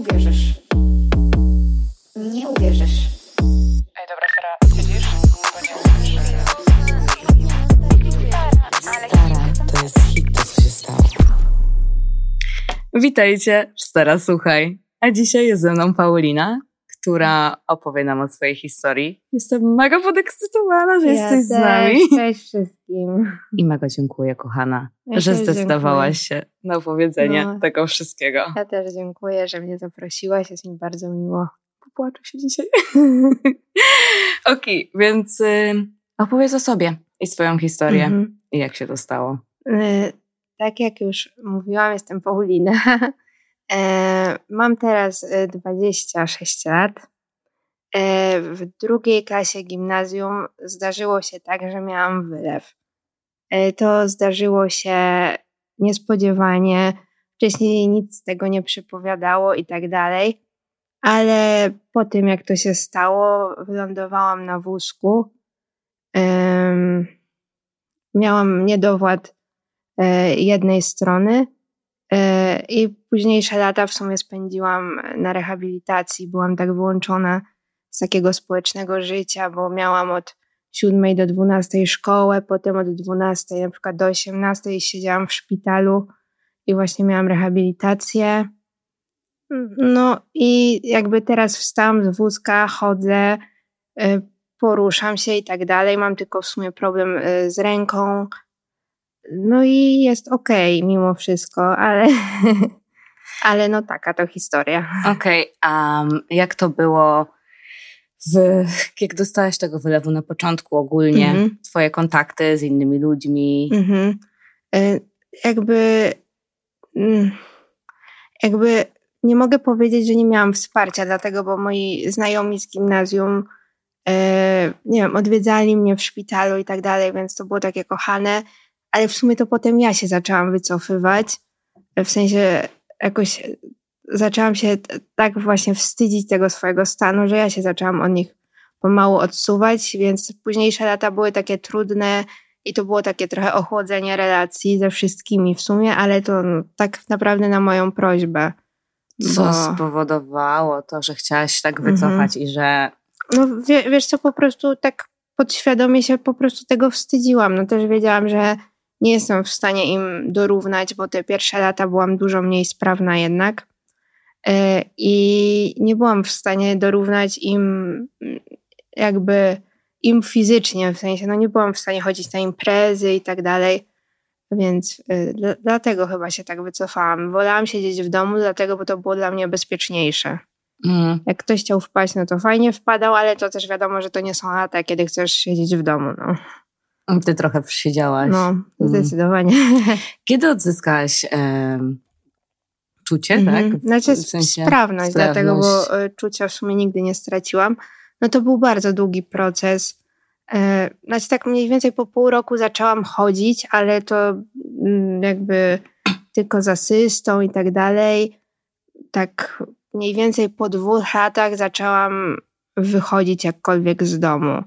uwierzysz. Nie uwierzysz. Ej, dobra, Sara, nie Stara, to jest hit, to co się stało. Witajcie, Stara Słuchaj. A dzisiaj jest ze mną Paulina, która opowie nam o swojej historii. Jestem mega podekscytowana, że jesteś z nami. Cześć wszystkim. I mega dziękuję, kochana, Ja że też zdecydowałaś się na opowiedzenie No. tego wszystkiego. Ja też dziękuję, że mnie zaprosiłaś. Jest mi bardzo miło. Popłaczę się dzisiaj. Okej, więc y, opowiedz o sobie i swoją historię. Mhm. I jak się to stało. Y, Tak jak już mówiłam, jestem Paulina. E, Mam teraz y, 26 lat. E, W drugiej klasie gimnazjum zdarzyło się tak, że miałam wylew. E, To zdarzyło się niespodziewanie. Wcześniej nic z tego nie przypowiadało i tak dalej. Ale po tym, jak to się stało, wylądowałam na wózku. Miałam niedowład e, jednej strony e, i późniejsze lata w sumie spędziłam na rehabilitacji. Byłam tak wyłączona z takiego społecznego życia, bo miałam od 7 do 12 szkołę, potem od 12 na przykład do 18 siedziałam w szpitalu i właśnie miałam rehabilitację. No i jakby teraz wstałam z wózka, chodzę, y, poruszam się i tak dalej. Mam tylko w sumie problem y, z ręką. No i jest okej mimo wszystko, ale, ale no taka to historia. Okej, a jak to było, w, jak dostałaś tego wylewu na początku ogólnie? Mhm. Twoje kontakty z innymi ludźmi? Mhm. Y, Jakby, mm, jakby nie mogę powiedzieć, że nie miałam wsparcia, dlatego, bo moi znajomi z gimnazjum, e, nie wiem, odwiedzali mnie w szpitalu i tak dalej, więc to było takie kochane, ale w sumie to potem ja się zaczęłam wycofywać, w sensie jakoś zaczęłam się tak właśnie wstydzić tego swojego stanu, że ja się zaczęłam od nich pomału odsuwać, więc późniejsze lata były takie trudne, i to było takie trochę ochłodzenie relacji ze wszystkimi w sumie, ale to no, tak naprawdę na moją prośbę. Co Bo, spowodowało to, że chciałaś tak Mhm. wycofać i że no wie, wiesz co, po prostu tak podświadomie się po prostu tego wstydziłam. No też wiedziałam, że nie jestem w stanie im dorównać, bo te pierwsze lata byłam dużo mniej sprawna jednak. E, I nie byłam w stanie dorównać im mm, jakby im fizycznie, w sensie no nie byłam w stanie chodzić na imprezy i tak dalej. Więc dla- dlatego chyba się tak wycofałam. Wolałam siedzieć w domu, dlatego, bo to było dla mnie bezpieczniejsze. mm, Jak ktoś chciał wpaść, no to fajnie wpadał, ale to też wiadomo, że to nie są lata, kiedy chcesz siedzieć w domu. No, ty trochę siedziałaś. no zdecydowanie. Kiedy odzyskałaś em, czucie, Mhm. tak? Znaczy w sensie sprawność, dlatego, sprawność. bo y, czucia w sumie nigdy nie straciłam. No to był bardzo długi proces. E, Znaczy tak mniej więcej po pół roku zaczęłam chodzić, ale to mm, jakby tylko z asystą i tak dalej. Tak mniej więcej po dwóch latach zaczęłam wychodzić jakkolwiek z domu.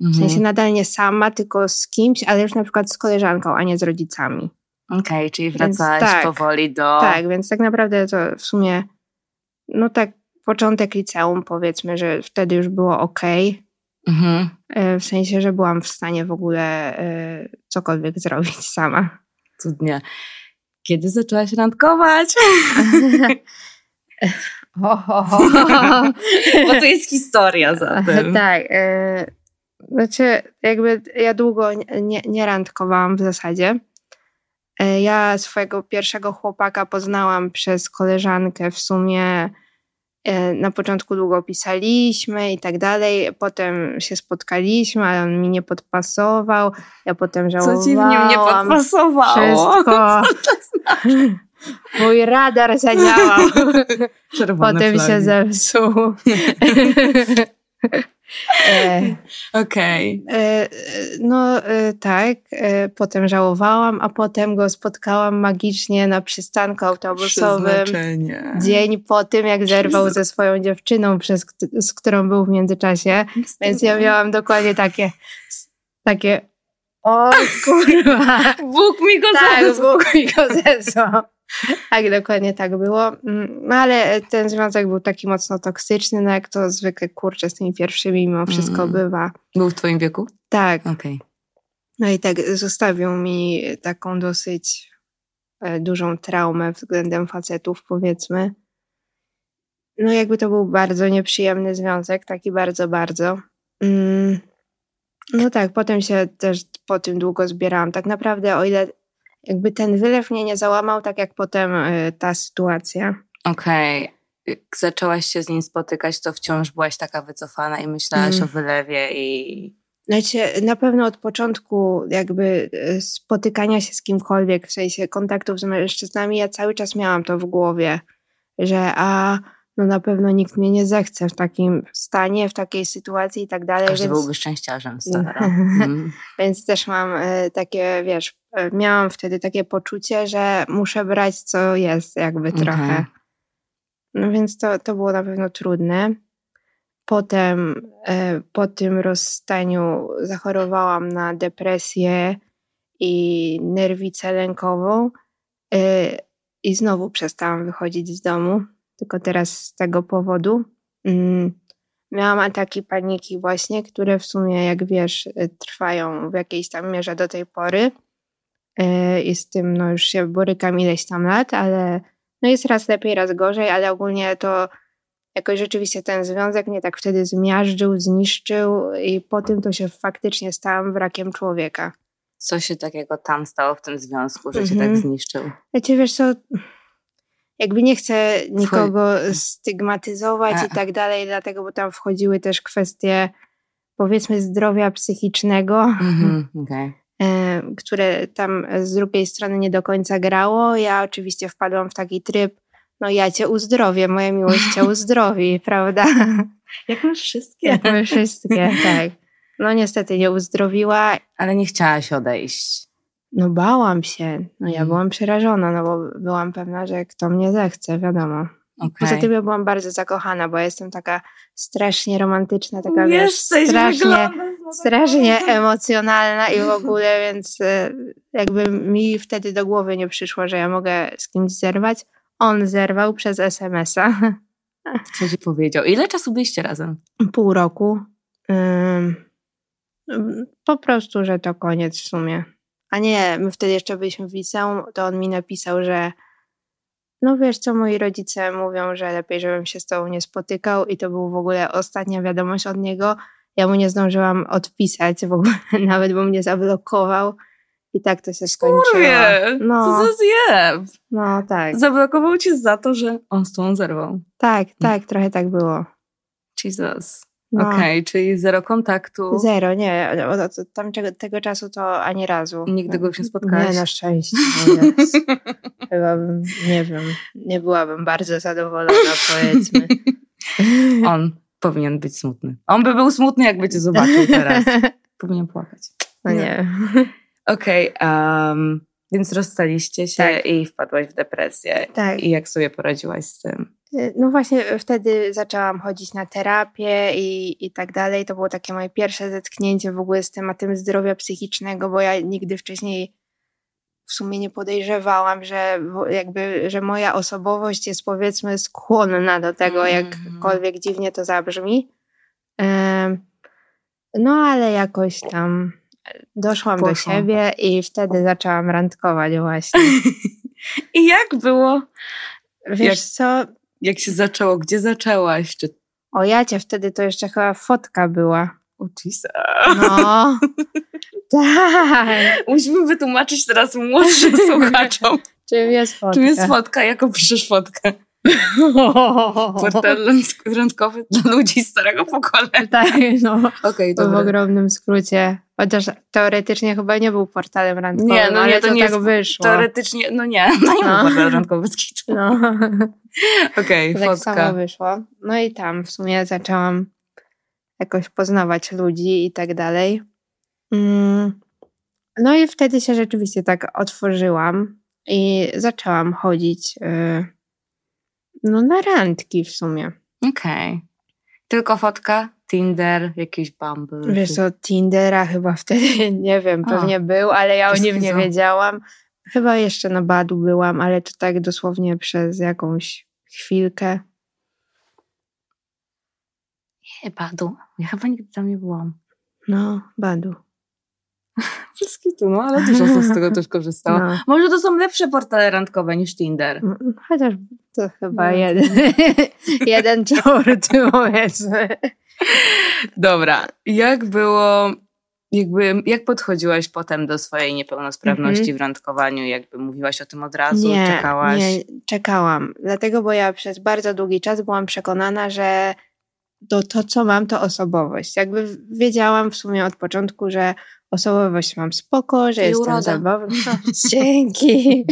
W Mhm. sensie nadal nie sama, tylko z kimś, ale już na przykład z koleżanką, a nie z rodzicami. Okej, czyli Więc wracałaś tak. powoli do... Tak, więc tak naprawdę to w sumie, no tak, początek liceum powiedzmy, że wtedy już było ok. Mhm. W sensie, że byłam w stanie w ogóle e, cokolwiek zrobić sama. Cudnie. Kiedy zaczęłaś randkować? Ho, ho, ho. Bo to jest historia za tym. tak. E, znaczy, jakby ja długo nie, nie, randkowałam w zasadzie. E, ja swojego pierwszego chłopaka poznałam przez koleżankę w sumie. E, na początku długo pisaliśmy i tak dalej. Potem się spotkaliśmy, ale on mi nie podpasował. Ja potem żałowałam. Co ci w nim nie podpasowało? Wszystko. Mój radar zadziałał. Czerwone Potem flagi. się zepsuł. e, Okej. e, no e, tak, potem żałowałam, a potem go spotkałam magicznie na przystanku autobusowym. Dzień po tym, jak zerwał ze swoją dziewczyną, przez, z którą był w międzyczasie. Więc ja miałam dokładnie takie, takie o kurwa. Bóg mi go Tak, zezwał. Bóg mi go zesłał. Tak, dokładnie tak było. Mm, No ale ten związek był taki mocno toksyczny, no jak to zwykle kurczę z tymi pierwszymi mimo wszystko Mm. bywa. Był w twoim wieku? Tak, Okej. no i tak zostawił mi taką dosyć e, dużą traumę względem facetów, powiedzmy. No jakby to był bardzo nieprzyjemny związek, taki bardzo, bardzo. Mm. No tak, potem się też po tym długo zbierałam. Tak naprawdę o ile jakby ten wylew mnie nie załamał, tak jak potem e, ta sytuacja. Okej. Jak zaczęłaś się z nim spotykać, to wciąż byłaś taka wycofana i myślałaś Mm. o wylewie i... Znaczy, na pewno od początku jakby e, spotykania się z kimkolwiek, w sensie kontaktów z mężczyznami, ja cały czas miałam to w głowie, że a no na pewno nikt mnie nie zechce w takim stanie, w takiej sytuacji i tak dalej. Każdy więc, byłby szczęściarzem, stara. Mm. więc też mam e, takie, wiesz, e, miałam wtedy takie poczucie, że muszę brać co jest jakby Okej. trochę. No więc to, to było na pewno trudne. Potem e, po tym rozstaniu zachorowałam na depresję i nerwicę lękową i znowu przestałam wychodzić z domu, tylko teraz z tego powodu. Mm, Miałam ataki paniki właśnie, które w sumie, jak wiesz, e, trwają w jakiejś tam mierze do tej pory. E, I z tym no, już się borykam ileś tam lat, ale no jest raz lepiej, raz gorzej, ale ogólnie to jakoś rzeczywiście ten związek mnie tak wtedy zmiażdżył, zniszczył i po tym to się faktycznie stałam wrakiem człowieka. Co się takiego tam stało w tym związku, że cię Mhm. tak zniszczył? Wiecie, wiesz co, jakby nie chcę nikogo stygmatyzować A. i tak dalej, dlatego, bo tam wchodziły też kwestie powiedzmy zdrowia psychicznego, Mhm. Okej. e, które tam z drugiej strony nie do końca grało. Ja oczywiście wpadłam w taki tryb, no ja cię uzdrowię, moja miłość cię uzdrowi, prawda? Jak masz wszystkie. Jak my wszystkie, tak. No niestety nie uzdrowiła. Ale nie chciałaś odejść. No bałam się. No ja Mhm. byłam przerażona, no bo byłam pewna, że kto mnie zechce, wiadomo. Okej. Poza tym ja byłam bardzo zakochana, bo jestem taka strasznie romantyczna, taka wiesz, strasznie, strasznie emocjonalna i w ogóle, więc e, jakby mi wtedy do głowy nie przyszło, że ja mogę z kimś zerwać. On zerwał przez SMS-a. Co ci powiedział? Ile czasu byliście razem? Pół roku. Po prostu, że to koniec w sumie. A nie, my wtedy jeszcze byliśmy w liceum, to on mi napisał, że no wiesz co, moi rodzice mówią, że lepiej, żebym się z tobą nie spotykał i to był w ogóle ostatnia wiadomość od niego. Ja mu nie zdążyłam odpisać w ogóle nawet, bo mnie zablokował i tak to się skończyło. Kurwie, No. co za zjeb. No tak, Zablokował cię za to, że on z tą zerwał. tak, tak, trochę tak było. Jesus. No. Okej, czyli zero kontaktu. Zero, nie. Od, tamtego tego czasu to ani razu. Nigdy go już nie spotkałaś? Nie, na szczęście. O Jezu. Chyba bym, nie wiem, nie byłabym bardzo zadowolona, powiedzmy. On powinien być smutny. On by był smutny, jakby cię zobaczył teraz. Powinien płakać. No nie. Okej, em, więc rozstaliście się Tak. i wpadłaś w depresję. Tak. I jak sobie poradziłaś z tym? No właśnie wtedy zaczęłam chodzić na terapię i, i tak dalej. To było takie moje pierwsze zetknięcie w ogóle z tematem zdrowia psychicznego, bo ja nigdy wcześniej w sumie nie podejrzewałam, że jakby, że moja osobowość jest powiedzmy skłonna do tego, Mhm. jakkolwiek dziwnie to zabrzmi. No ale jakoś tam doszłam do siebie i wtedy zaczęłam randkować właśnie. I jak było? Wiesz Jak- co, Jak się zaczęło? Gdzie zaczęłaś? Czy... o jacie wtedy to jeszcze chyba fotka była. Jesus. No. tak. Musimy wytłumaczyć teraz młodszym słuchaczom, Czym jest fotka? czym jest fotka, jaką piszesz fotkę. Portal randkowy dla ludzi starego pokolenia. tak, no. Okej, To w ogromnym skrócie. Chociaż teoretycznie chyba nie był portalem randkowym, Nie, no ale nie, to to, nie tak jest wyszło. Teoretycznie, no nie, no nie No. ma portal randkowy z kitu. No. Okej, tak fotka. samo wyszło. No i tam w sumie zaczęłam jakoś poznawać ludzi i tak dalej. Mm. No i wtedy się rzeczywiście tak otworzyłam i zaczęłam chodzić y, no na randki w sumie. Okej. Tylko fotka, Tinder, jakiś Bumble. Wiesz co, Tindera chyba wtedy, nie wiem, pewnie był, ale ja o nim nie wiedziałam. chyba jeszcze na Badu byłam, ale to tak dosłownie przez jakąś chwilkę. Nie, Badu. Ja chyba nigdy tam nie byłam. No, Badu. Przez kitu, no, ale dużo osób z tego też korzystało. No. Może to są lepsze portale randkowe niż Tinder. Mm, Chociaż to chyba No. jeden, jeden czwórty powiedzmy. Dobra, jak było, jakby, jak podchodziłaś potem do swojej niepełnosprawności w randkowaniu? Jakby mówiłaś o tym od razu, nie, czekałaś? Nie, czekałam. Dlatego, bo ja przez bardzo długi czas byłam przekonana, że to, to co mam, to osobowość. Jakby wiedziałam w sumie od początku, że osobowość mam spoko, że I jestem zabawna. Dzięki.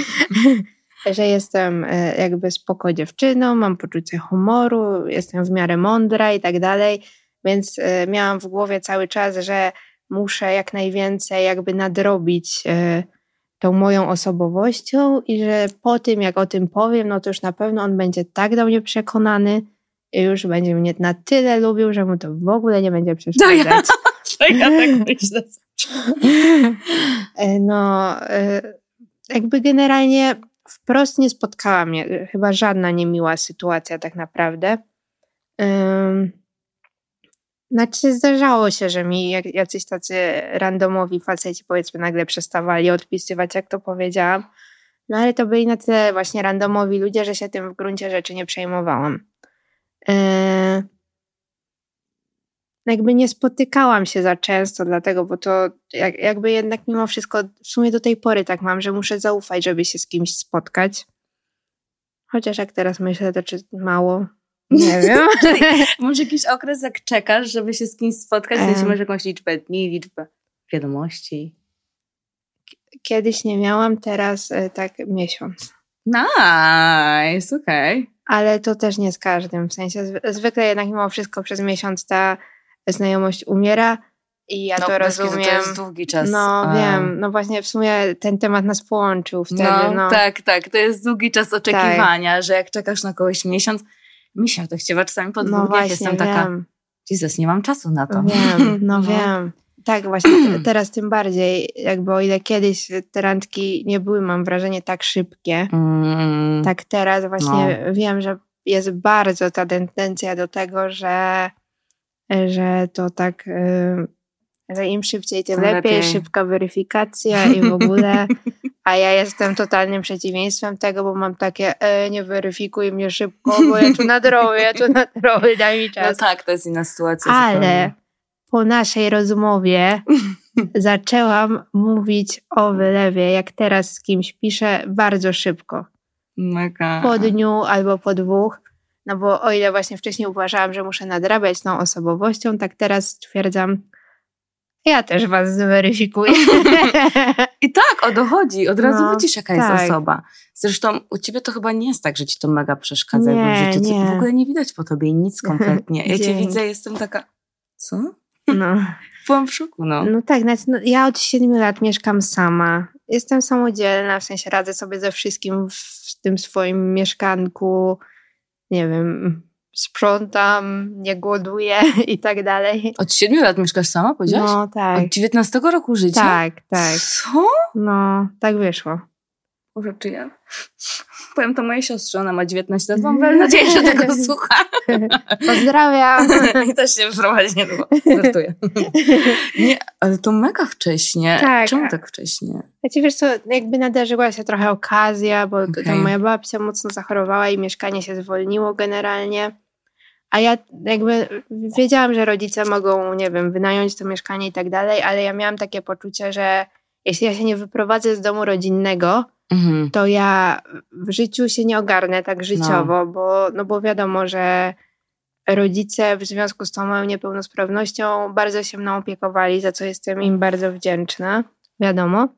że jestem e, jakby spoko dziewczyną, mam poczucie humoru, jestem w miarę mądra i tak dalej. Więc e, miałam w głowie cały czas, że muszę jak najwięcej jakby nadrobić e, tą moją osobowością i że po tym, jak o tym powiem, no to już na pewno on będzie tak do mnie przekonany i już będzie mnie na tyle lubił, że mu to w ogóle nie będzie przeszkadzać. To ja tak myślę. E, No, e, jakby generalnie wprost nie spotkała mnie e, chyba żadna niemiła sytuacja tak naprawdę. Znaczy zdarzało się, że mi jacyś tacy randomowi faceci powiedzmy nagle przestawali odpisywać, jak to powiedziałam. No ale to byli na tyle właśnie randomowi ludzie, że się tym w gruncie rzeczy nie przejmowałam. Yy, jakby nie spotykałam się za często, dlatego, bo to jak, jakby jednak mimo wszystko w sumie do tej pory tak mam, że muszę zaufać, żeby się z kimś spotkać. Chociaż jak teraz myślę, to czy mało? Nie wiem. Może jakiś okres, jak czekasz, żeby się z kimś spotkać, to Em. masz jakąś liczbę dni, liczbę wiadomości. Kiedyś nie miałam, teraz e, tak miesiąc. Nice, okej. Ale to też nie z każdym. W sensie zwy- zwykle jednak mimo wszystko przez miesiąc ta znajomość umiera i ja No, to rozumiem. To jest długi czas. No Em, wiem, no właśnie w sumie ten temat nas połączył wtedy. No, No, tak, tak. To jest długi czas oczekiwania, że jak czekasz na kogoś miesiąc, miesiąc to chciała czasami po dwóch no właśnie, jestem taka, wiem. Jezus, nie mam czasu na to. Wiem, no, No. wiem. Tak, właśnie te- teraz tym bardziej, jakby o ile kiedyś te randki nie były, mam wrażenie, tak szybkie, Mm, tak teraz właśnie wiem, że jest bardzo ta tendencja do tego, że, że to tak, y, że im szybciej, tym lepiej, lepiej. szybka weryfikacja i w ogóle, a ja jestem totalnym przeciwieństwem tego, bo mam takie, e, nie weryfikuj mnie szybko, bo ja tu nadrobię, ja tu nadrobię, daj mi No czas. tak, to jest inna sytuacja. Ale zupełnie. po naszej rozmowie zaczęłam mówić o wylewie, jak teraz z kimś piszę, bardzo szybko. Mega. Po dniu albo po dwóch. No bo o ile właśnie wcześniej uważałam, że muszę nadrabiać tą osobowością, tak teraz stwierdzam, ja też was zweryfikuję. I tak, o dochodzi. Od razu No, widzisz, jaka tak. jest osoba. Zresztą u ciebie to chyba nie jest tak, że ci to mega przeszkadza Nie, w życiu. Nie. W ogóle nie widać po tobie nic kompletnie. Ja cię widzę, jestem taka, co? No, Byłam w szoku, no. no tak, znaczy, no, ja od siedmiu lat mieszkam sama. Jestem samodzielna, w sensie radzę sobie ze wszystkim w tym swoim mieszkanku. Nie wiem, sprzątam, nie głoduję i tak dalej. Od siedmiu lat mieszkasz sama, powiedziałaś? No tak, Od 19 roku życia? tak, tak. Co? No, tak wyszło. Boże, czy ja? Powiem to mojej siostrze, ona ma 19 lat. Mam nadzieję, że tego słucha. Pozdrawiam. I też się wyprowadzi niedługo. Żartuję. Nie, ale to mega wcześnie. Tak. Czemu tak wcześnie? Znaczy wiesz co, jakby nadarzyła się trochę okazja, bo to moja babcia mocno zachorowała i mieszkanie się zwolniło generalnie. A ja jakby wiedziałam, że rodzice mogą, nie wiem, wynająć to mieszkanie i tak dalej, ale ja miałam takie poczucie, że jeśli ja się nie wyprowadzę z domu rodzinnego, Mhm. to ja w życiu się nie ogarnę tak życiowo, bo, no bo wiadomo, że rodzice w związku z tą moją niepełnosprawnością bardzo się mną opiekowali, za co jestem im bardzo wdzięczna, wiadomo.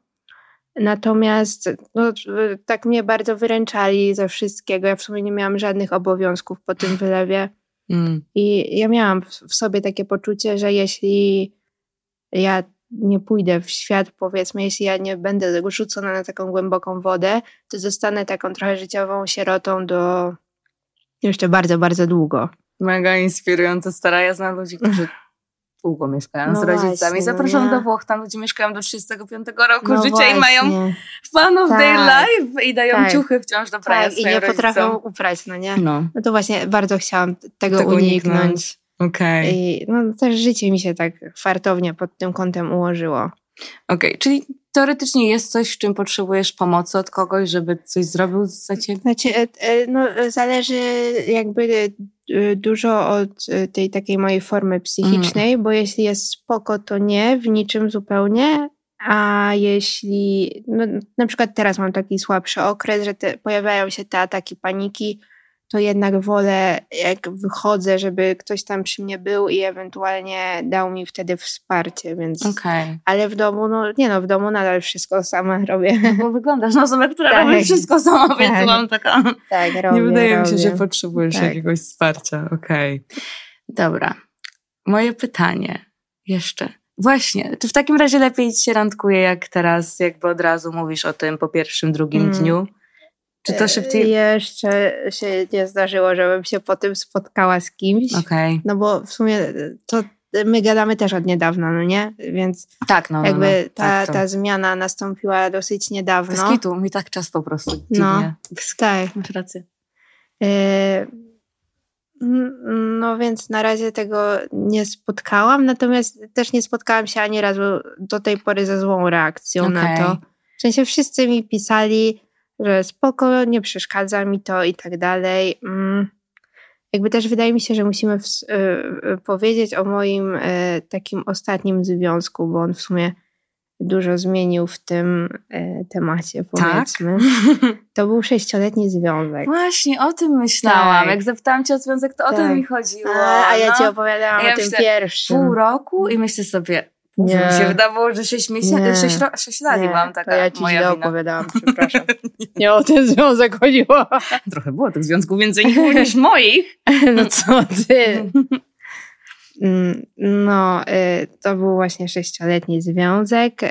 Natomiast no, tak mnie bardzo wyręczali ze wszystkiego. Ja w sumie nie miałam żadnych obowiązków po tym wylewie. Mm. I ja miałam w sobie takie poczucie, że jeśli ja nie pójdę w świat, powiedzmy, jeśli ja nie będę rzucona na taką głęboką wodę, to zostanę taką trochę życiową sierotą do jeszcze bardzo, bardzo długo. Mega inspirujące stara. Ja znam ludzi, którzy długo mieszkają No z rodzicami. właśnie, no Zapraszam do Włoch, tam ludzie mieszkają do 35 roku No życia i mają właśnie. fun of their Tak. life i dają Tak. ciuchy wciąż do prania Tak, i nie potrafią rodzicom. uprać, no nie? No, No to właśnie bardzo chciałam tego, Tego uniknąć. uniknąć. Okej. I no, też życie mi się tak fartownie pod tym kątem ułożyło. Okej, czyli teoretycznie jest coś, w czym potrzebujesz pomocy od kogoś, żeby coś zrobił za ciebie? Znaczy, e, e, no, zależy jakby e, dużo od tej takiej mojej formy psychicznej, bo jeśli jest spoko, to nie, w niczym zupełnie. A jeśli, no, na przykład teraz mam taki słabszy okres, że te, pojawiają się te ataki paniki, to jednak wolę, jak wychodzę, żeby ktoś tam przy mnie był i ewentualnie dał mi wtedy wsparcie, więc... Okej. Ale w domu, no nie no, w domu nadal wszystko sama robię. No Bo wyglądasz na osobę, która Tak. robi wszystko sama, więc Tak. mam taka... Tak, robię, Nie wydaje mi się, robię. że potrzebujesz Tak. jakiegoś wsparcia. Okej. Dobra. Moje pytanie jeszcze. Właśnie, czy w takim razie lepiej ci się randkuje, jak teraz jakby od razu mówisz o tym po pierwszym, drugim Mm. dniu? Czy to szybciej... Jeszcze się nie zdarzyło, żebym się potem spotkała z kimś. Okej. No bo w sumie to my gadamy też od niedawna, no nie? Więc Tak, no, no, jakby no. ta, tak, to. ta zmiana nastąpiła dosyć Bez niedawno. kitu, mi tak czas po prostu dziwnie. No. Tak. Masz rację. E, No więc na razie tego nie spotkałam, natomiast też nie spotkałam się ani razu do tej pory ze złą reakcją na Okej. to. W sensie wszyscy mi pisali, że spoko, nie przeszkadza mi to i tak dalej. Mm. Jakby też wydaje mi się, że musimy ws- y, y, powiedzieć o moim y, takim ostatnim związku, bo on w sumie dużo zmienił w tym y, temacie, Tak? powiedzmy. To był sześcioletni związek. Właśnie, o tym myślałam. Tak. Jak zapytałam cię o związek, to o Tak. tym mi chodziło. A, a ja no. ci opowiadałam Ja o tym myślę, pierwszym. Pół roku i myślę sobie, nie. Nie. mi się wydawało, że sześć miesięcy, Nie. sześć, ro- sześć lat i byłam taka to ja ci moja źle wina. opowiadałam, przepraszam. Nie o ten związek chodziło. Trochę było tych związków więcej niż, niż moich. No co ty? Mm, No, y, to był właśnie sześcioletni związek, y,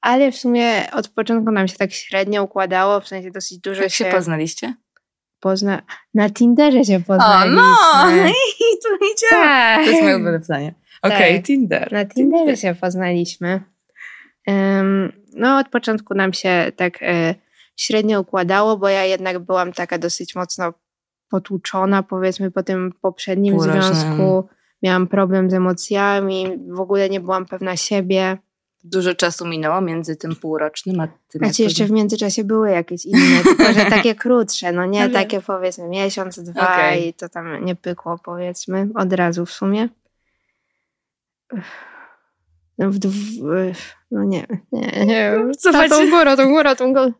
ale w sumie od początku nam się tak średnio układało, w sensie dosyć dużo Jak się się poznaliście? Pozna... Na Tinderze się O, poznaliśmy. no! I tu idzie. Tak. To jest moje ulubione pytanie. Okej, Tak. Tinder. Na Tinderze się poznaliśmy. Em, no, od początku nam się tak e, średnio układało, bo ja jednak byłam taka dosyć mocno potłuczona, powiedzmy, po tym poprzednim związku. Miałam problem z emocjami, w ogóle nie byłam pewna siebie. Dużo czasu minęło między tym półrocznym a tym. Znaczy, jeszcze w międzyczasie były jakieś inne, tylko że takie krótsze, no nie Ale- takie powiedzmy miesiąc, dwa Okej. i to tam nie pykło, powiedzmy, od razu w sumie. No, w dw- no nie, nie, nie. Cofacie? Ta, tą górą, tą górą, tą górą.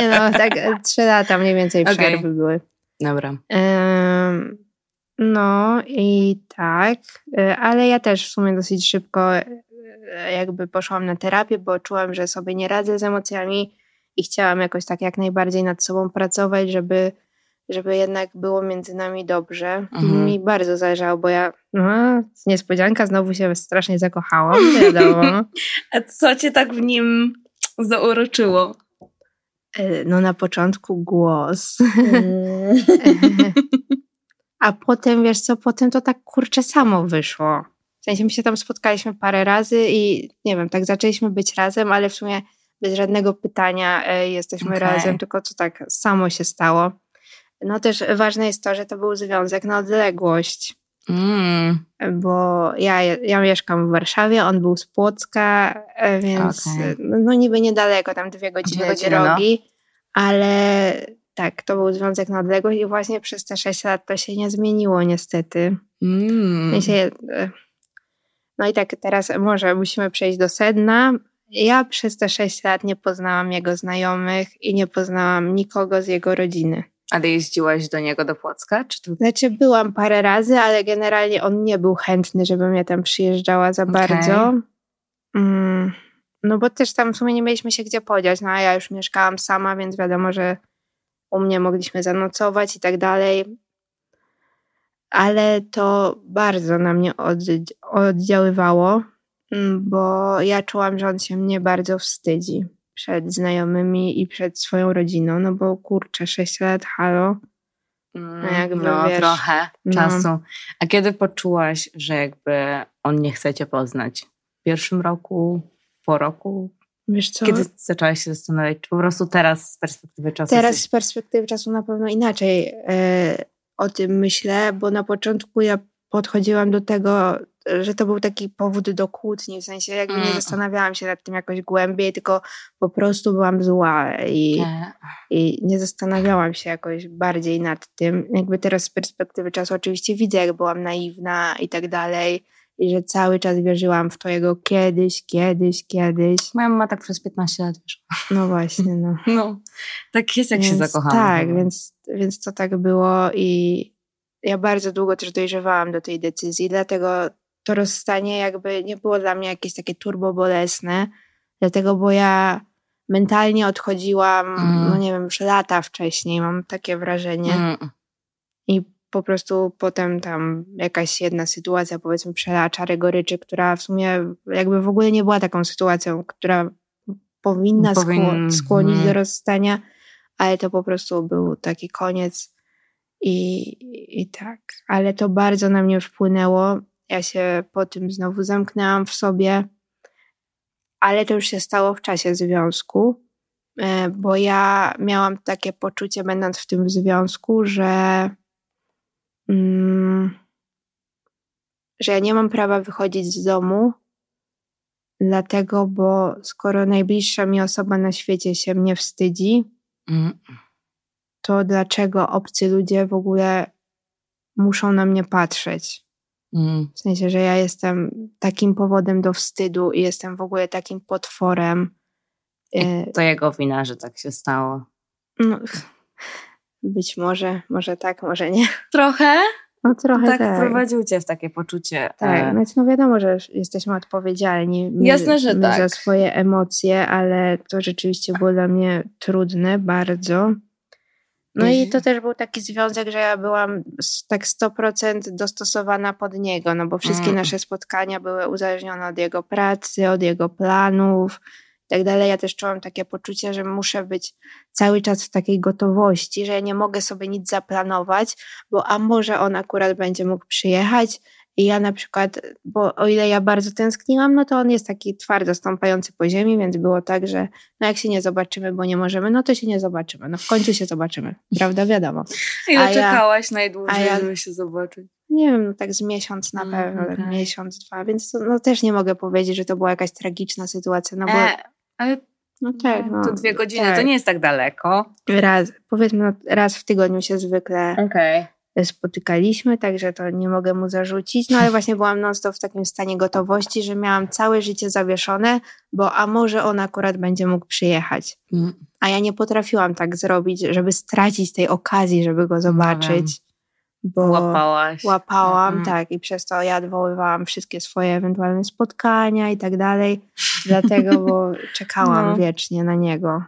Nie no, tak e, trzy lata mniej więcej przerwy były. Dobra. Em, no i tak, e, ale ja też w sumie dosyć szybko jakby poszłam na terapię, bo czułam, że sobie nie radzę z emocjami i chciałam jakoś tak jak najbardziej nad sobą pracować, żeby, żeby jednak było między nami dobrze. Mhm. Mi bardzo zależało, bo ja, no, niespodzianka, znowu się strasznie zakochałam, wiadomo. A co cię tak w nim zauroczyło? E, No na początku głos. A potem, wiesz co, potem to tak kurczę samo wyszło. Sensie my się tam spotkaliśmy parę razy i nie wiem, tak zaczęliśmy być razem, ale w sumie bez żadnego pytania e, jesteśmy Okej. razem, tylko to tak samo się stało. No też ważne jest to, że to był związek na odległość, Mm. bo ja, ja mieszkam w Warszawie, on był z Płocka, e, więc e, no, no niby niedaleko, tam dwie godziny, Dwie godziny, no. drogi, ale tak, to był związek na odległość i właśnie przez te sześć lat to się nie zmieniło niestety. Mm. W sensie, e, no i tak teraz może musimy przejść do sedna. Ja przez te sześć lat nie poznałam jego znajomych i nie poznałam nikogo z jego rodziny. Ale jeździłaś do niego do Płocka? Czy to... Znaczy byłam parę razy, ale generalnie on nie był chętny, żebym ja tam przyjeżdżała za Okej. bardzo. Mm, no bo też tam w sumie nie mieliśmy się gdzie podziać, no a ja już mieszkałam sama, więc wiadomo, że u mnie mogliśmy zanocować i tak dalej. Ale to bardzo na mnie od, oddziaływało, mm, bo ja czułam, że on się mnie bardzo wstydzi przed znajomymi i przed swoją rodziną, no bo kurczę, 6 lat, halo. Mm, jakby, no, wiesz, trochę no. czasu. A kiedy poczułaś, że jakby on nie chce cię poznać? W pierwszym roku? Po roku? Wiesz co? Kiedy zaczęłaś się zastanawiać? Czy po prostu teraz z perspektywy czasu Teraz z perspektywy czasu na pewno inaczej e, o tym myślę, bo na początku ja podchodziłam do tego, że to był taki powód do kłótni, w sensie jakby nie Mm. zastanawiałam się nad tym jakoś głębiej, tylko po prostu byłam zła i, Nie. i nie zastanawiałam się jakoś bardziej nad tym. Jakby teraz z perspektywy czasu oczywiście widzę, jak byłam naiwna i tak dalej i że cały czas wierzyłam w to jego kiedyś, kiedyś, kiedyś. Moja mama tak przez 15 lat, wiesz. No właśnie, no. No, tak jest, jak się Więc zakochamy. Tak, chyba. więc, więc to tak było i ja bardzo długo też dojrzewałam do tej decyzji, dlatego to rozstanie jakby nie było dla mnie jakieś takie turbo bolesne, dlatego bo ja mentalnie odchodziłam, Mm. no nie wiem, już lata wcześniej, mam takie wrażenie Mm. i po prostu potem tam jakaś jedna sytuacja, powiedzmy przelała czarę goryczy, która w sumie jakby w ogóle nie była taką sytuacją, która powinna Powin- skłonić do mhm. rozstania, ale to po prostu był taki koniec i, i tak. Ale to bardzo na mnie wpłynęło. Ja się po tym znowu zamknęłam w sobie, ale to już się stało w czasie związku, e, bo ja miałam takie poczucie, będąc w tym związku, że, mm, że ja nie mam prawa wychodzić z domu, dlatego, bo skoro najbliższa mi osoba na świecie się mnie wstydzi. To dlaczego obcy ludzie w ogóle muszą na mnie patrzeć? Mm. W sensie, że ja jestem takim powodem do wstydu i jestem w ogóle takim potworem. E, To jego wina, że tak się stało. No, być może, może tak, może nie. Trochę? No trochę tak, tak. wprowadził cię w takie poczucie. Tak, znaczy no wiadomo, że jesteśmy odpowiedzialni my, Jasne, że my tak. za swoje emocje, ale to rzeczywiście było dla mnie trudne bardzo. No i Mhm. to też był taki związek, że ja byłam tak 100% dostosowana pod niego, no bo wszystkie Mm. nasze spotkania były uzależnione od jego pracy, od jego planów i tak dalej. Ja też czułam takie poczucie, że muszę być cały czas w takiej gotowości, że ja nie mogę sobie nic zaplanować, bo a może on akurat będzie mógł przyjechać i ja na przykład, bo o ile ja bardzo tęskniłam, no to on jest taki twardo stąpający po ziemi, więc było tak, że no jak się nie zobaczymy, bo nie możemy, no to się nie zobaczymy. No w końcu się zobaczymy, prawda? Wiadomo. Ile a ja- czekałaś najdłużej, ja- żeby się zobaczyć? Nie wiem, no tak z miesiąc na Mm, pewno, okej. miesiąc, dwa, więc to, no też nie mogę powiedzieć, że to była jakaś tragiczna sytuacja, no bo E, ale no tak, no, to dwie godziny, tak. to nie jest tak daleko. Raz, powiedzmy, no, raz w tygodniu się zwykle Okej. spotykaliśmy, także to nie mogę mu zarzucić. No ale właśnie byłam non-stop w takim stanie gotowości, że miałam całe życie zawieszone, bo a może on akurat będzie mógł przyjechać. Mm. A ja nie potrafiłam tak zrobić, żeby stracić tej okazji, żeby go zobaczyć. Bo Łapałaś. łapałam, Mhm. tak, i przez to ja odwoływałam wszystkie swoje ewentualne spotkania i tak dalej. Dlatego, bo czekałam No. wiecznie na niego.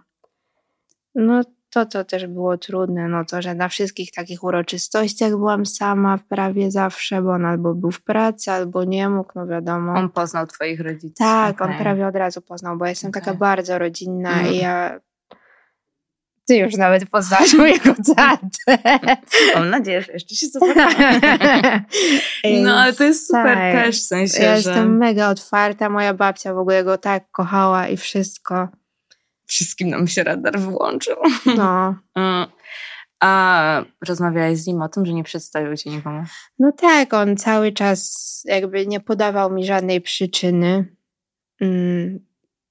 No to, co też było trudne, no to, że na wszystkich takich uroczystościach byłam sama prawie zawsze, bo on albo był w pracy, albo nie mógł, no wiadomo. On poznał twoich rodziców. tak, on Okej. prawie od razu poznał, bo ja jestem taka Okej. bardzo rodzinna Mm. i ja... Ty już nawet poznałaś mojego tatę. Mam nadzieję, że jeszcze się zobaczymy. No, ale to jest super Tak. też, w sensie, Ja że jestem mega otwarta. Moja babcia w ogóle go tak kochała i wszystko. wszystkim nam się radar wyłączył. No, Mm. A rozmawiałeś z nim o tym, że nie przedstawił cię nikomu? no tak, on cały czas jakby nie podawał mi żadnej przyczyny. Mm,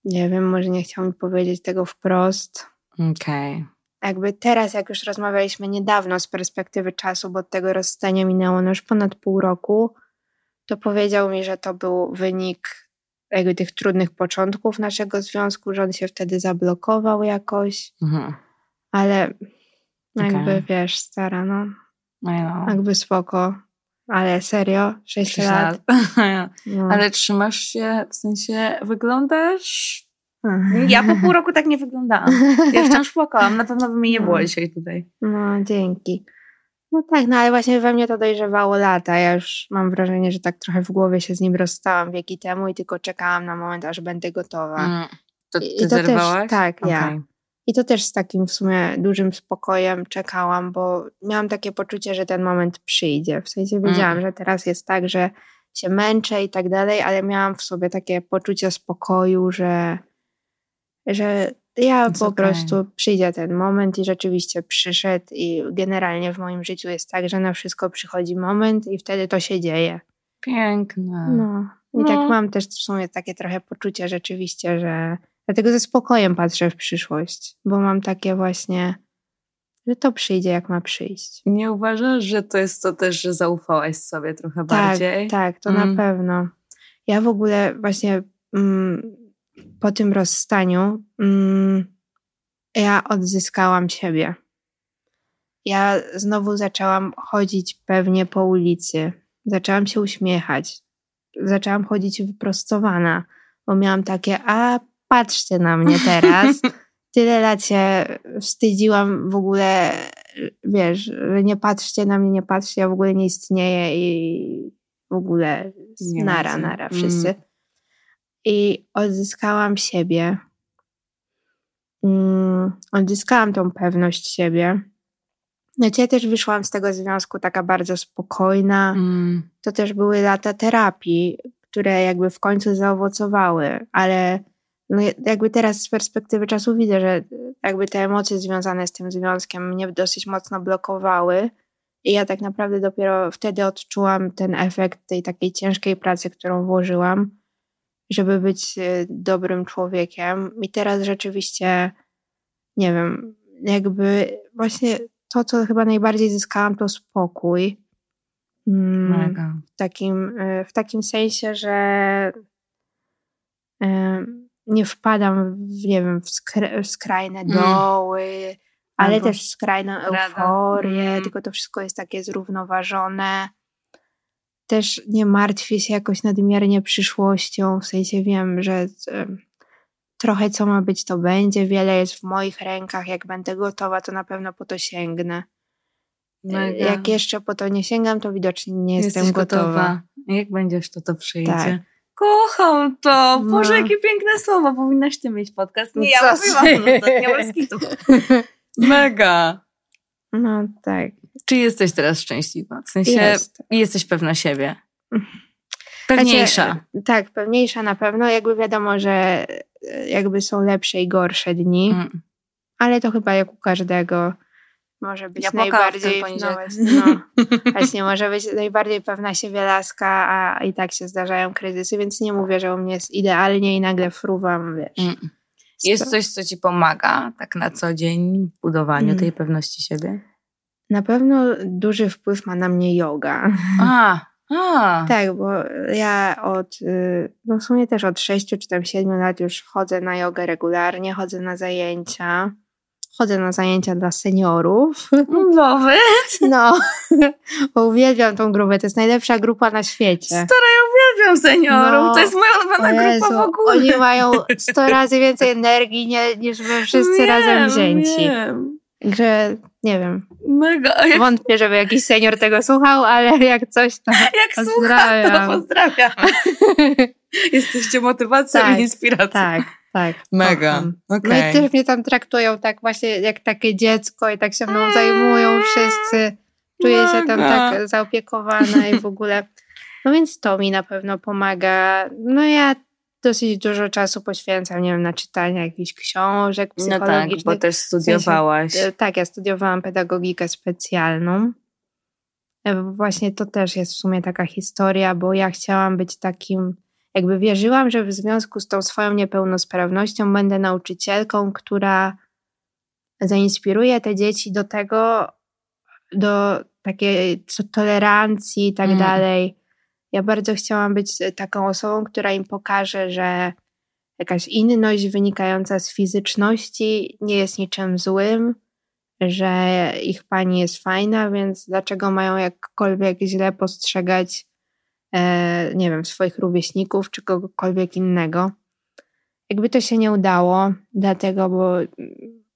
nie wiem, może nie chciał mi powiedzieć tego wprost. Okej. Jakby teraz, jak już rozmawialiśmy niedawno z perspektywy czasu, bo od tego rozstania minęło no już ponad pół roku, to powiedział mi, że to był wynik jakby tych trudnych początków naszego związku, że on się wtedy zablokował jakoś. Mhm. Ale jakby Okej. wiesz, stara, no, No, jakby spoko. Ale serio, 6 Sześć lat. lat. No. Ale trzymasz się, w sensie wyglądasz... Ja po pół roku tak nie wyglądałam. Ja wciąż płakałam, na pewno by mi nie było No. dzisiaj tutaj. No, dzięki. No tak, no ale właśnie we mnie to dojrzewało lata. Ja już mam wrażenie, że tak trochę w głowie się z nim rozstałam wieki temu i tylko czekałam na moment, aż będę gotowa. Mm. To ty i to też- tak, ja. Okej. I to też z takim w sumie dużym spokojem czekałam, bo miałam takie poczucie, że ten moment przyjdzie. W sensie wiedziałam, Mm. że teraz jest tak, że się męczę i tak dalej, ale miałam w sobie takie poczucie spokoju, że, że ja Jest po okej. prostu przyjdzie ten moment i rzeczywiście przyszedł i generalnie w moim życiu jest tak, że na wszystko przychodzi moment i wtedy to się dzieje. Piękne. No. I No. tak mam też w sumie takie trochę poczucie rzeczywiście, że dlatego ze spokojem patrzę w przyszłość, bo mam takie właśnie, że to przyjdzie jak ma przyjść. Nie uważasz, że to jest to też, że zaufałaś sobie trochę Tak, bardziej? tak, to Mm. na pewno. Ja w ogóle właśnie mm, po tym rozstaniu mm, ja odzyskałam siebie. Ja znowu zaczęłam chodzić pewnie po ulicy. Zaczęłam się uśmiechać. Zaczęłam chodzić wyprostowana, bo miałam takie, a patrzcie na mnie teraz. Tyle lat się wstydziłam w ogóle, wiesz, że nie patrzcie na mnie, nie patrzcie, ja w ogóle nie istnieję i w ogóle Nie nara, nara, Mm. I odzyskałam siebie. Mm, odzyskałam tą pewność siebie. Znaczy ja też wyszłam z tego związku taka bardzo spokojna. Mm. To też były lata terapii, które jakby w końcu zaowocowały, ale no jakby teraz z perspektywy czasu widzę, że jakby te emocje związane z tym związkiem mnie dosyć mocno blokowały i ja tak naprawdę dopiero wtedy odczułam ten efekt tej takiej ciężkiej pracy, którą włożyłam, żeby być y, dobrym człowiekiem. I teraz rzeczywiście, nie wiem, jakby właśnie to, co chyba najbardziej zyskałam, to spokój. Mm, Mega. w takim, y, w takim sensie, że y, nie wpadam w, nie wiem, w, skr- w skrajne Mm. doły, ale Albo też w skrajną euforię, Mm. tylko to wszystko jest takie zrównoważone. Też nie martwię się jakoś nadmiernie przyszłością, w sensie wiem, że y, trochę co ma być, to będzie, wiele jest w moich rękach, jak będę gotowa, to na pewno po to sięgnę. Mega. Jak jeszcze po to nie sięgam, to widocznie nie jestem Jesteś gotowa. gotowa. Jak będziesz, to to przyjdzie. Tak. Kocham to! Boże, No. jakie piękne słowa. Powinnaś ty mieć podcast. Nie, Co ja mówiłam ostatnio bez kitu. Mega. No tak. Czy jesteś teraz szczęśliwa? W sensie Jest. jesteś pewna siebie. Pewniejsza. Znaczy, tak, pewniejsza na pewno. Jakby wiadomo, że e, jakby są lepsze i gorsze dni, Mm. ale to chyba jak u każdego może być Ja płakałam w najbardziej właśnie, no, właśnie może być najbardziej pewna siebie laska, a i tak się zdarzają kryzysy, więc nie mówię, że u mnie jest idealnie i nagle fruwam, wiesz. Mm. Jest coś, co ci pomaga tak na co dzień w budowaniu Mm. tej pewności siebie? Na pewno duży wpływ ma na mnie yoga. A, a. Tak, bo ja od, y, no w sumie też od 6 czy tam 7 lat już chodzę na jogę regularnie, chodzę na zajęcia. Chodzę na zajęcia dla seniorów. Nowy. No, bo uwielbiam tą grupę. To jest najlepsza grupa na świecie. Stara, ja uwielbiam seniorów. No. To jest moja ulubiona grupa w ogóle. Oni mają 100 razy więcej energii nie, niż my wszyscy Wiem, razem wzięci. wiem. Także nie wiem. Mega. A Jak, Wątpię, żeby jakiś senior tego słuchał, ale jak coś to. jak słucha, to Pozdrawiam. pozdrawiam. Jesteście motywacją Tak, i inspiracją. tak, tak. Mega. kocham. Okej. No i też mnie tam traktują tak właśnie jak takie dziecko i tak się mną zajmują wszyscy. Czuję się tam Mega. tak zaopiekowana i w ogóle. No więc to mi na pewno pomaga. No ja dosyć dużo czasu poświęcam, nie wiem, na czytanie jakichś książek No tak, psychologicznych. bo też studiowałaś. E, Tak, ja studiowałam pedagogikę specjalną. E, Właśnie to też jest w sumie taka historia, bo ja chciałam być takim, jakby wierzyłam, że w związku z tą swoją niepełnosprawnością będę nauczycielką, która zainspiruje te dzieci do tego, do takiej tolerancji i tak Mm. dalej. Ja bardzo chciałam być e, taką osobą, która im pokaże, że jakaś inność wynikająca z fizyczności nie jest niczym złym, że ich pani jest fajna, więc dlaczego mają jakkolwiek źle postrzegać, e, nie wiem, swoich rówieśników czy kogokolwiek innego. Jakby to się nie udało, dlatego, bo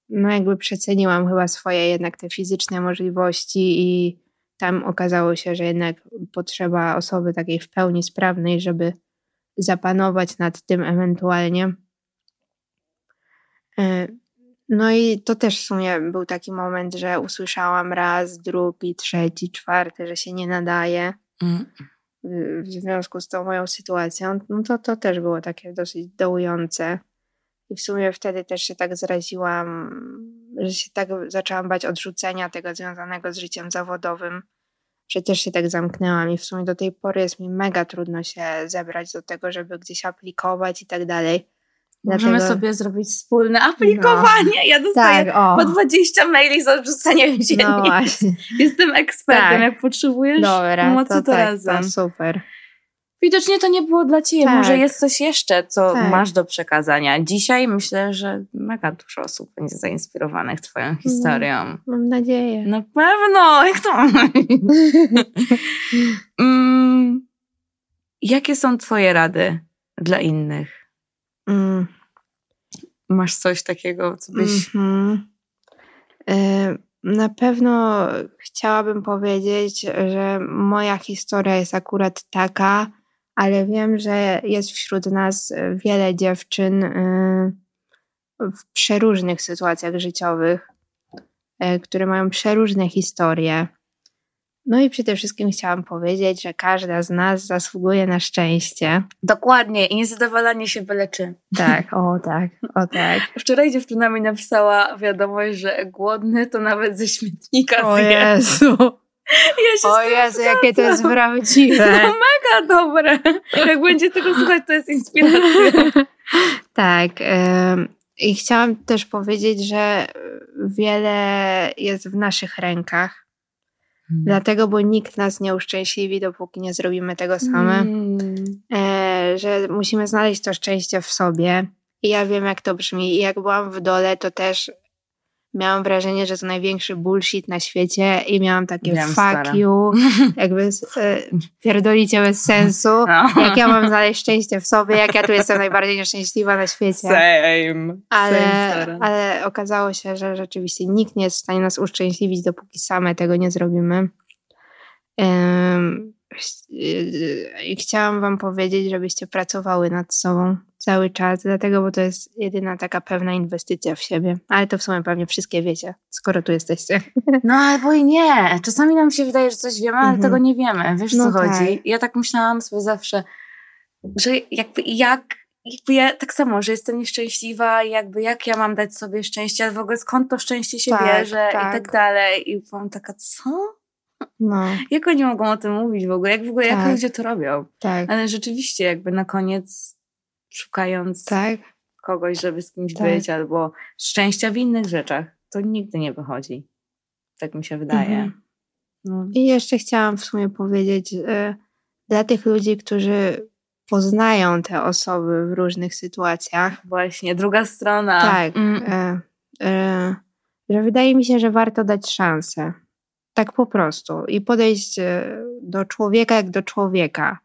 no jakby przeceniłam chyba swoje jednak te fizyczne możliwości i tam okazało się, że jednak potrzeba osoby takiej w pełni sprawnej, żeby zapanować nad tym ewentualnie. E, No i to też w sumie był taki moment, że usłyszałam raz, drugi, trzeci, czwarty, że się nie nadaje Mm. w, w związku z tą moją sytuacją. No to to też było takie dosyć dołujące. I w sumie wtedy też się tak zraziłam, że się tak zaczęłam bać odrzucenia tego związanego z życiem zawodowym, że też się tak zamknęłam i w sumie do tej pory jest mi mega trudno się zebrać do tego, żeby gdzieś aplikować i tak dalej. Możemy Dlatego- sobie zrobić wspólne aplikowanie. Ja dostaję Tak, po 20 maili za odrzucenie No wzięli. właśnie. Jestem ekspertem. Tak. Jak potrzebujesz Dobra, pomocy, to, to, tak, razem. to super. Widocznie to nie było dla ciebie. Tak. Może jest coś jeszcze, co Tak. masz do przekazania. Dzisiaj myślę, że mega dużo osób będzie zainspirowanych twoją historią. Mam nadzieję. Na pewno! Jak to mm, Jakie są twoje rady dla innych? Mm. Masz coś takiego, co byś... Mhm. E, Na pewno chciałabym powiedzieć, że moja historia jest akurat taka, ale wiem, że jest wśród nas wiele dziewczyn e, w przeróżnych sytuacjach życiowych, e, które mają przeróżne historie. No i przede wszystkim chciałam powiedzieć, że każda z nas zasługuje na szczęście. Dokładnie. I niezadowalanie się byle czym. Tak, o tak, o tak. Wczoraj dziewczyna mi napisała wiadomość, że głodny to nawet ze śmietnika O zje. Jezu. Ja się O Jezu, jakie to jest zgadzam. prawdziwe. No mega dobre. Jak będzie tego słuchać, to jest inspiracja. tak. I chciałam też powiedzieć, że wiele jest w naszych rękach. Dlatego, bo nikt nas nie uszczęśliwi, dopóki nie zrobimy tego same. Mm. E, że musimy znaleźć to szczęście w sobie. I ja wiem, jak to brzmi. I jak byłam w dole, to też miałam wrażenie, że to największy bullshit na świecie i miałam takie Wiem, fuck stara. you, jakby e, pierdolicie bez sensu. No. Jak ja mam znaleźć szczęście w sobie, jak ja tu jestem najbardziej nieszczęśliwa na świecie. Same. Ale, Same, ale okazało się, że rzeczywiście nikt nie jest w stanie nas uszczęśliwić, dopóki same tego nie zrobimy. I chciałam Wam powiedzieć, żebyście pracowały nad sobą cały czas, dlatego, bo to jest jedyna taka pewna inwestycja w siebie. Ale to w sumie pewnie wszystkie wiecie, skoro tu jesteście. No albo i nie. Czasami nam się wydaje, że coś wiemy, ale Mhm. tego nie wiemy. Wiesz, No co tak. chodzi? Ja tak myślałam sobie zawsze, że jakby jak, jakby ja tak samo, że jestem nieszczęśliwa, jakby jak ja mam dać sobie szczęście, ale w ogóle skąd to szczęście się Tak, bierze i tak. tak dalej. I byłam taka, co? No, Jak oni mogą o tym mówić w ogóle? Jak w ogóle, jak Tak. ludzie to robią? tak, Ale rzeczywiście jakby na koniec szukając tak. kogoś, żeby z kimś Tak. być, albo szczęścia w innych rzeczach, to nigdy nie wychodzi. Tak mi się wydaje. Mhm. No. I jeszcze chciałam w sumie powiedzieć y, dla tych ludzi, którzy poznają te osoby w różnych sytuacjach, Właśnie, druga strona. tak, Mm. y, y, że wydaje mi się, że warto dać szansę. Tak po prostu. I podejść y, do człowieka jak do człowieka.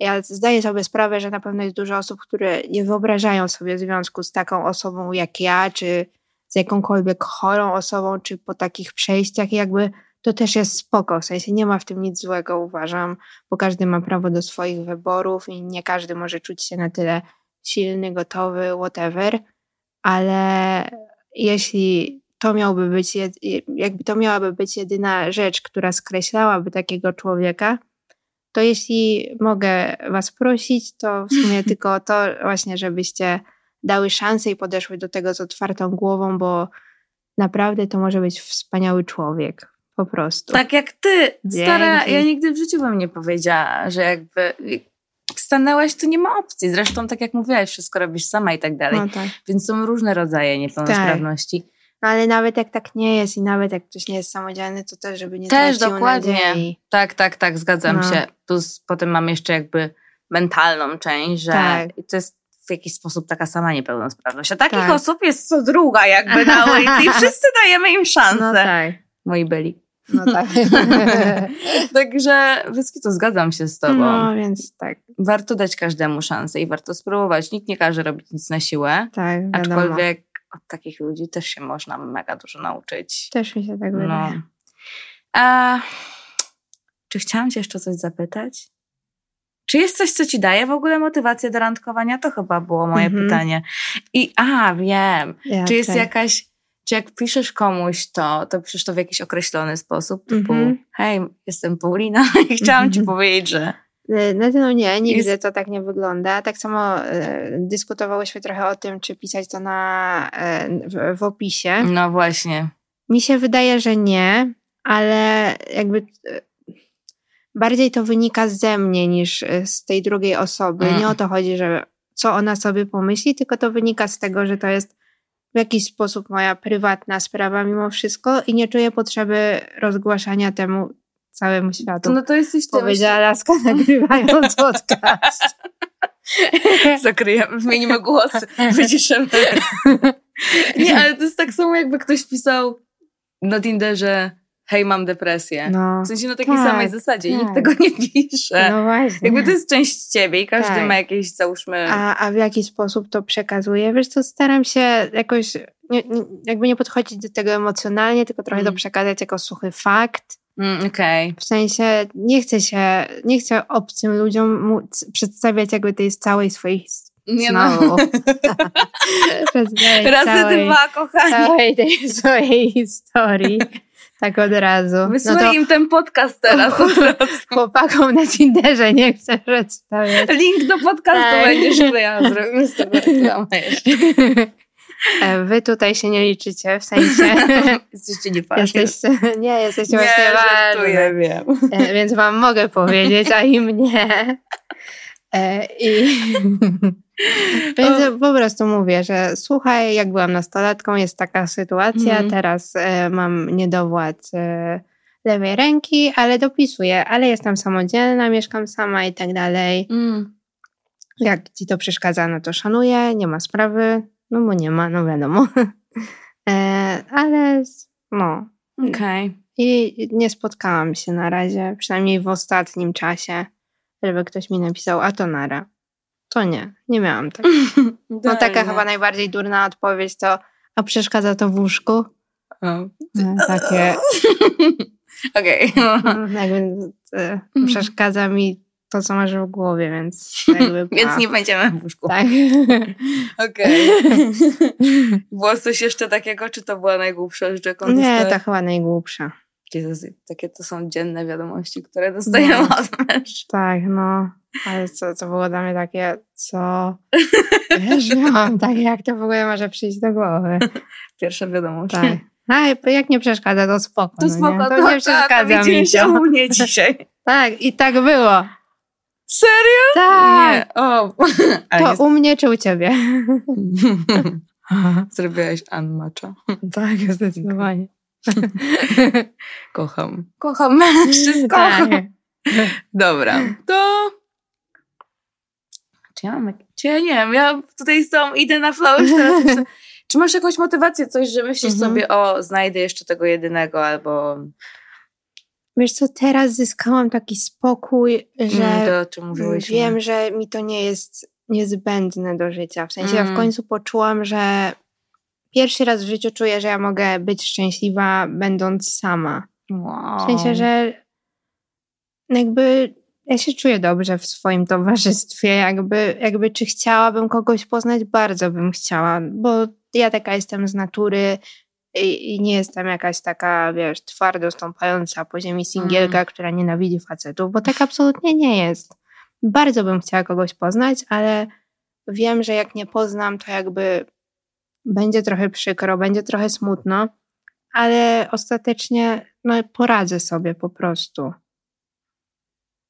Ja zdaję sobie sprawę, że na pewno jest dużo osób, które nie wyobrażają sobie związku z taką osobą jak ja, czy z jakąkolwiek chorą osobą, czy po takich przejściach, jakby to też jest spoko. W sensie nie ma w tym nic złego, uważam, bo każdy ma prawo do swoich wyborów i nie każdy może czuć się na tyle silny, gotowy, whatever, ale jeśli to miałby być, jakby to miałaby być jedyna rzecz, która skreślałaby takiego człowieka, to jeśli mogę Was prosić, to w sumie tylko to właśnie, żebyście dały szansę i podeszły do tego z otwartą głową, bo naprawdę to może być wspaniały człowiek. Po prostu. Tak jak ty, stara, Dzięki. ja nigdy w życiu bym nie powiedziała, że jakby jak stanęłaś, to nie ma opcji. Zresztą, tak jak mówiłaś, wszystko robisz sama i tak dalej. No tak. Więc są różne rodzaje niepełnosprawności. No ale nawet jak tak nie jest i nawet jak ktoś nie jest samodzielny, to też, żeby nie Też dokładnie. nadziei. Tak, tak, tak, zgadzam No. się. Plus potem mam jeszcze jakby mentalną część, że Tak. to jest w jakiś sposób taka sama niepełnosprawność. A takich Tak. osób jest co druga jakby na ulicy i wszyscy dajemy im szansę. No tak. Moi byli. No tak. Także to zgadzam się z tobą. No więc tak, Warto dać każdemu szansę i warto spróbować. Nikt nie każe robić nic na siłę, tak, wiadomo. aczkolwiek od takich ludzi też się można mega dużo nauczyć. Też mi się tak No. wydaje. A, czy chciałam cię jeszcze coś zapytać? Czy jest coś, co ci daje w ogóle motywację do randkowania? To chyba było moje Mhm. pytanie. I a, wiem. Ja Czy jest też. jakaś, czy jak piszesz komuś to, to piszesz to w jakiś określony sposób, typu Mhm. hej, jestem Paulina i chciałam ci powiedzieć, że No, no nie, nigdy Jest- to tak nie wygląda. Tak samo e, dyskutowałyśmy trochę o tym, czy pisać to na, e, w, w opisie. no właśnie. Mi się wydaje, że nie, ale jakby e, bardziej to wynika ze mnie niż e, z tej drugiej osoby. Mm. Nie o to chodzi, że co ona sobie pomyśli, tylko to wynika z tego, że to jest w jakiś sposób moja prywatna sprawa mimo wszystko i nie czuję potrzeby rozgłaszania temu całemu światu. No to jesteś ty. Powiedziała Laska nagrywając podcast. Zakryjemy, zmienimy głosy, wyciszymy. Nie, ale to jest tak samo, jakby ktoś pisał na Tinderze hej, mam depresję. No, W sensie na takiej Tak, samej zasadzie. tak. Nikt tego nie pisze. no właśnie. Jakby to jest część ciebie i każdy Tak. ma jakieś, załóżmy... A, a w jaki sposób to przekazuję? Wiesz co, staram się jakoś, nie, nie, jakby nie podchodzić do tego emocjonalnie, tylko trochę Mm. to przekazać jako suchy fakt. Mm, Okej. W sensie nie chcę się, nie chcę obcym ludziom móc przedstawiać jakby tej całej swojej Nie no. znowu. przedstawiać Razy całej, dwa, kochani. całej tej swojej historii. Tak od razu. No to im ten podcast teraz od razu. chłopakom na Tinderze nie chcę przedstawiać. Link do podcastu Tak. będziesz ja zrobimy z tego reklamę jeszcze. E, Wy tutaj się nie liczycie, w sensie Jesteście nieważni. jesteście, nie, jesteście Nie, właśnie ważne. wiem. E, Więc wam mogę powiedzieć, a im nie. E, I więc po prostu mówię, że słuchaj, jak byłam nastolatką, jest taka sytuacja, Mhm. teraz mam niedowład lewej ręki, ale dopisuję, ale jestem samodzielna, mieszkam sama i tak dalej. Mm. Jak ci to przeszkadza, no to szanuję, nie ma sprawy, no bo nie ma, no wiadomo. E, ale no, Okej. i nie spotkałam się na razie, przynajmniej w ostatnim czasie, żeby ktoś mi napisał, a to nara. To nie, nie miałam tak. No taka chyba najbardziej durna odpowiedź to, a przeszkadza to w łóżku? O. E, Takie, Okej. e, przeszkadza mi to, co masz w głowie, więc jakby... Więc a, nie będziemy w łóżku. Tak. Okej. Było coś jeszcze takiego, czy to była najgłupsza rzecz, jaką Nie, dostałeś? to chyba najgłupsza. Jezus, takie to są dzienne wiadomości, które dostajemy No. od mężczyzn. Tak, no. Ale co, co było dla mnie takie, co... Wiesz, miałam takie, jak to w ogóle może przyjść do głowy. Pierwsza wiadomość. Tak. A jak nie przeszkadza, to spoko. To no spoko, nie? to, to nie przeszkadza mi się to. u mnie dzisiaj. Tak, i tak było. Serio? Tak. Nie. O. To jest... u mnie czy u ciebie? Zrobiłaś unmatcha. tak, zdecydowanie. Kocham. Kocham kocham. Tak. Dobra, to... Czy ja mam... Czy ja nie wiem, ja tutaj z tą idę na flow teraz myślę, Czy masz jakąś motywację, coś, że myślisz Mhm. sobie, o, znajdę jeszcze tego jedynego, albo Wiesz co, teraz zyskałam taki spokój, że mm, to, o czym mówiłyśmy. wiem, że mi to nie jest niezbędne do życia. W sensie ja w Mm. końcu poczułam, że pierwszy raz w życiu czuję, że ja mogę być szczęśliwa będąc sama. Wow. W sensie, że jakby ja się czuję dobrze w swoim towarzystwie, jakby, jakby czy chciałabym kogoś poznać, bardzo bym chciała, bo ja taka jestem z natury i, i nie jestem jakaś taka, wiesz, twardo stąpająca po ziemi singielka, która nienawidzi facetów, bo tak absolutnie nie jest. Bardzo bym chciała kogoś poznać, ale wiem, że jak nie poznam, to jakby będzie trochę przykro, będzie trochę smutno, ale ostatecznie no, poradzę sobie po prostu.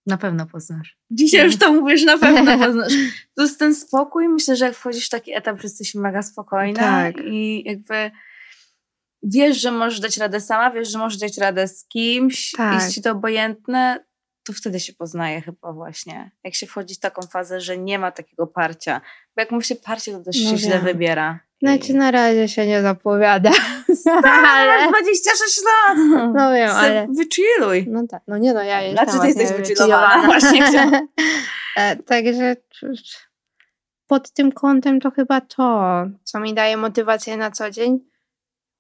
Na pewno poznasz. Dzisiaj już to mówisz, na pewno poznasz. To jest ten spokój. Myślę, że jak wchodzisz w taki etap, że jesteś mega spokojna Tak. i jakby wiesz, że możesz dać radę sama, wiesz, że możesz dać radę z kimś, Tak. jest ci to obojętne, to wtedy się poznaje chyba właśnie. Jak się wchodzi w taką fazę, że nie ma takiego parcia. Bo jak mówi się parcie, to też No się źle wiem. wybiera. Znaczy na razie się nie zapowiada. ale ale, 26 lat! no wiem, Se ale... Wychilluj. No tak, no nie no, ja jestem Znaczy, ty jesteś wychillowana, właśnie. E, Także pod tym kątem to chyba to, co mi daje motywację na co dzień,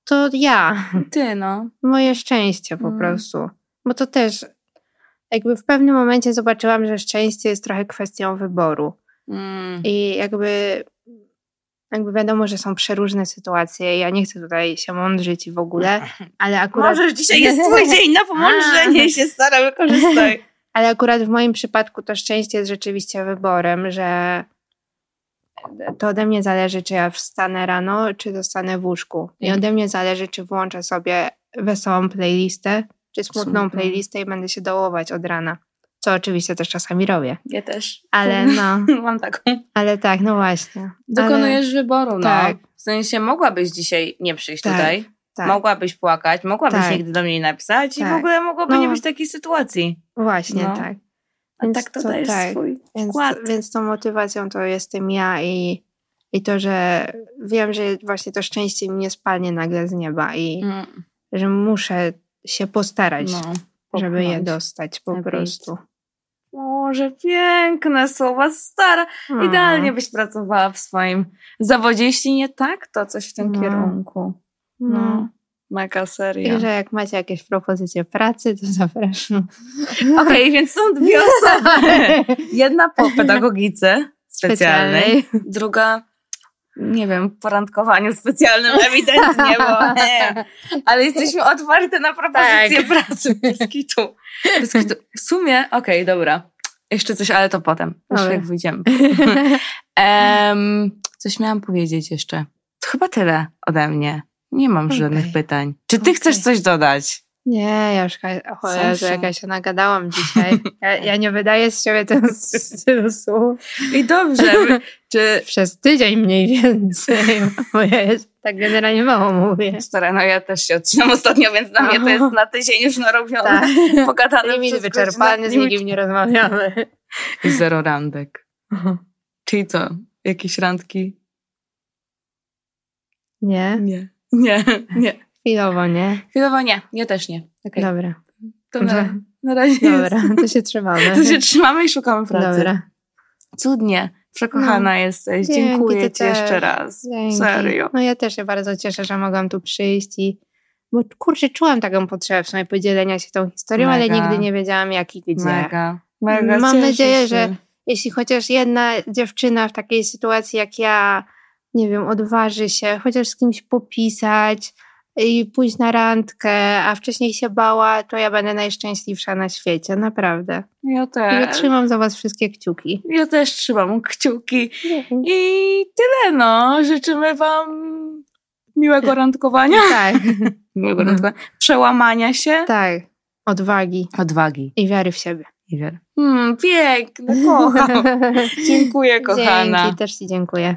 to ja, Ty no. moje szczęście po Mm. prostu. Bo to też jakby w pewnym momencie zobaczyłam, że szczęście jest trochę kwestią wyboru. Mm. I jakby, jakby wiadomo, że są przeróżne sytuacje. Ja nie chcę tutaj się mądrzyć i w ogóle, ale akurat... Możesz, dzisiaj jest twój dzień na pomądrzenie się, stara, wykorzystaj. Ale akurat w moim przypadku to szczęście jest rzeczywiście wyborem, że to ode mnie zależy, czy ja wstanę rano, czy zostanę w łóżku. I Mhm. ode mnie zależy, czy włączę sobie wesołą playlistę, czy smutną playlistę i będę się dołować od rana. Co oczywiście też czasami robię. Ja też. Ale no, Mam taką. ale tak, no właśnie. Dokonujesz wyboru, no. Tak. W sensie mogłabyś dzisiaj nie przyjść Tak, tutaj, Tak, mogłabyś płakać, mogłabyś Tak. nigdy do mnie nie napisać i w Tak. ogóle mogłoby No. nie być takiej sytuacji. właśnie no. tak. A Więc tak to, to dajesz tak. swój Więc, wkład. więc tą motywacją to jestem ja i, i to, że wiem, że właśnie to szczęście mi nie spadnie nagle z nieba i Mm, że muszę się postarać, no, żeby je dostać po prostu. Boże, piękne słowa, stara. No. Idealnie byś pracowała w swoim zawodzie, jeśli nie tak, to coś w tym No. kierunku. No. Mega serio. I że jak macie jakieś propozycje pracy, to zapraszam. Okej, więc są dwie osoby. Jedna po pedagogice specjalnej, druga, nie wiem, porandkowaniu specjalnym ewidentnie, bo nie. Ale jesteśmy otwarte na propozycje pracy. Bez kitu. Bez kitu. W sumie, okej, dobra. Jeszcze coś, ale to potem. Już Dobra. jak wyjdziemy. Em, coś miałam powiedzieć jeszcze. To chyba tyle ode mnie. Nie mam Okej. żadnych pytań. Czy ty Okej. chcesz coś dodać? Nie, ja już Sąsiad. jak ja się nagadałam dzisiaj. Ja, ja nie wydaję z siebie ten stylu słów. I dobrze. Czy Przez tydzień mniej więcej, bo ja jest, tak generalnie mało mówię. Stara, no ja też się odcinam ostatnio, więc na mnie to jest na tydzień już narobione, Tak. pogadane Limit wyczerpany, z nikim nie rozmawiamy. I zero randek. Czyli co? Jakieś randki? Nie? Nie. Nie, nie. Chwilowo nie. Chwilowo nie. Ja też nie. Okay. Dobra, To na, na razie dobra, to się trzymamy. To się trzymamy i szukamy pracy. Dobra. Cudnie. Przekochana jesteś. Dzięki, Dziękuję ci jeszcze raz. Dzięki. Serio. No ja też się bardzo cieszę, że mogłam tu przyjść i bo kurczę, czułam taką potrzebę w sumie podzielenia się tą historią, ale Mega. nigdy nie wiedziałam jak i gdzie. Mega. Mega. Mam nadzieję, się. że jeśli chociaż jedna dziewczyna w takiej sytuacji jak ja, nie wiem, odważy się chociaż z kimś popisać i pójść na randkę, a wcześniej się bała, to ja będę najszczęśliwsza na świecie, naprawdę. Ja I też. trzymam za was wszystkie kciuki. Ja też trzymam kciuki. I tyle, no. Życzymy Wam miłego randkowania. Tak, Miłego randkowania. Przełamania się. tak. Odwagi Odwagi. i wiary w siebie. I wier. Hmm, piękne, kocham. Dziękuję, kochana. Dzięki, też ci dziękuję.